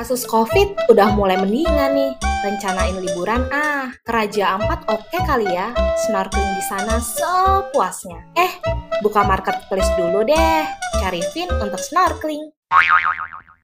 Kasus COVID udah mulai mendingan nih. Rencanain liburan ah, ke Raja Ampat oke kali ya. Snorkeling di sana sepuasnya. Eh, buka marketplace dulu deh. Cari Vin untuk snorkeling.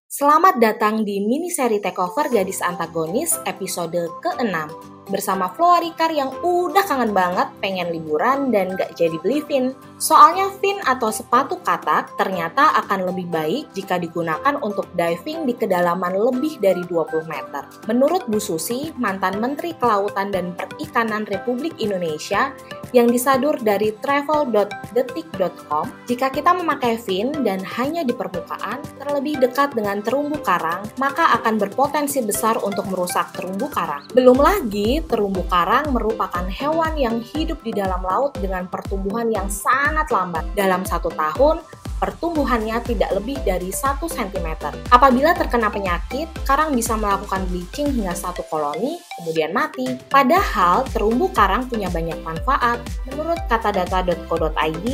Selamat datang di mini seri takeover gadis antagonis episode ke-6 bersama Floa Rikar yang udah kangen banget pengen liburan dan gak jadi beli fin. Soalnya fin atau sepatu katak ternyata akan lebih baik jika digunakan untuk diving di kedalaman lebih dari 20 meter. Menurut Bu Susi, mantan Menteri Kelautan dan Perikanan Republik Indonesia, yang disadur dari travel.detik.com, jika kita memakai fin dan hanya di permukaan, terlebih dekat dengan terumbu karang, maka akan berpotensi besar untuk merusak terumbu karang. Belum lagi, terumbu karang merupakan hewan yang hidup di dalam laut dengan pertumbuhan yang sangat lambat. Dalam satu tahun, pertumbuhannya tidak lebih dari 1 cm. Apabila terkena penyakit, karang bisa melakukan bleaching hingga satu koloni, kemudian mati. Padahal terumbu karang punya banyak manfaat. Menurut katadata.co.id,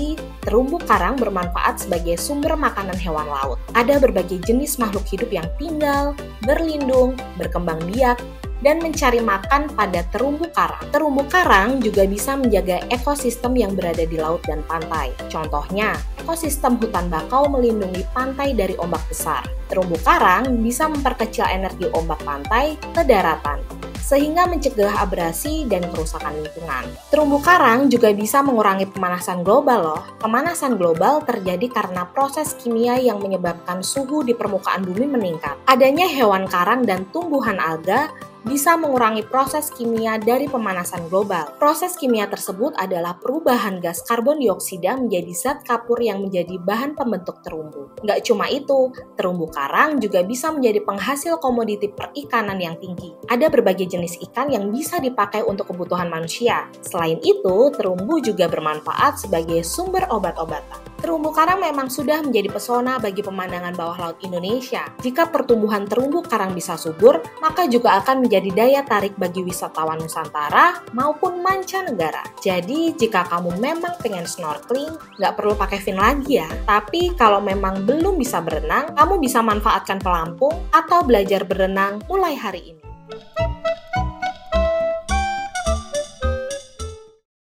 terumbu karang bermanfaat sebagai sumber makanan hewan laut. Ada berbagai jenis makhluk hidup yang tinggal, berlindung, berkembang biak, dan mencari makan pada terumbu karang. Terumbu karang juga bisa menjaga ekosistem yang berada di laut dan pantai. Contohnya, ekosistem hutan bakau melindungi pantai dari ombak besar. Terumbu karang bisa memperkecil energi ombak pantai ke daratan sehingga mencegah abrasi dan kerusakan lingkungan. Terumbu karang juga bisa mengurangi pemanasan global loh. Pemanasan global terjadi karena proses kimia yang menyebabkan suhu di permukaan bumi meningkat. Adanya hewan karang dan tumbuhan alga bisa mengurangi proses kimia dari pemanasan global. Proses kimia tersebut adalah perubahan gas karbon dioksida menjadi zat kapur yang menjadi bahan pembentuk terumbu. Nggak cuma itu, terumbu karang juga bisa menjadi penghasil komoditi perikanan yang tinggi. Ada berbagai jenis ikan yang bisa dipakai untuk kebutuhan manusia. Selain itu, terumbu juga bermanfaat sebagai sumber obat-obatan. Terumbu karang memang sudah menjadi pesona bagi pemandangan bawah laut Indonesia. Jika pertumbuhan terumbu karang bisa subur, maka juga akan menjadi daya tarik bagi wisatawan Nusantara maupun mancanegara. Jadi, jika kamu memang pengen snorkeling, nggak perlu pakai fin lagi ya. Tapi kalau memang belum bisa berenang, kamu bisa manfaatkan pelampung atau belajar berenang mulai hari ini.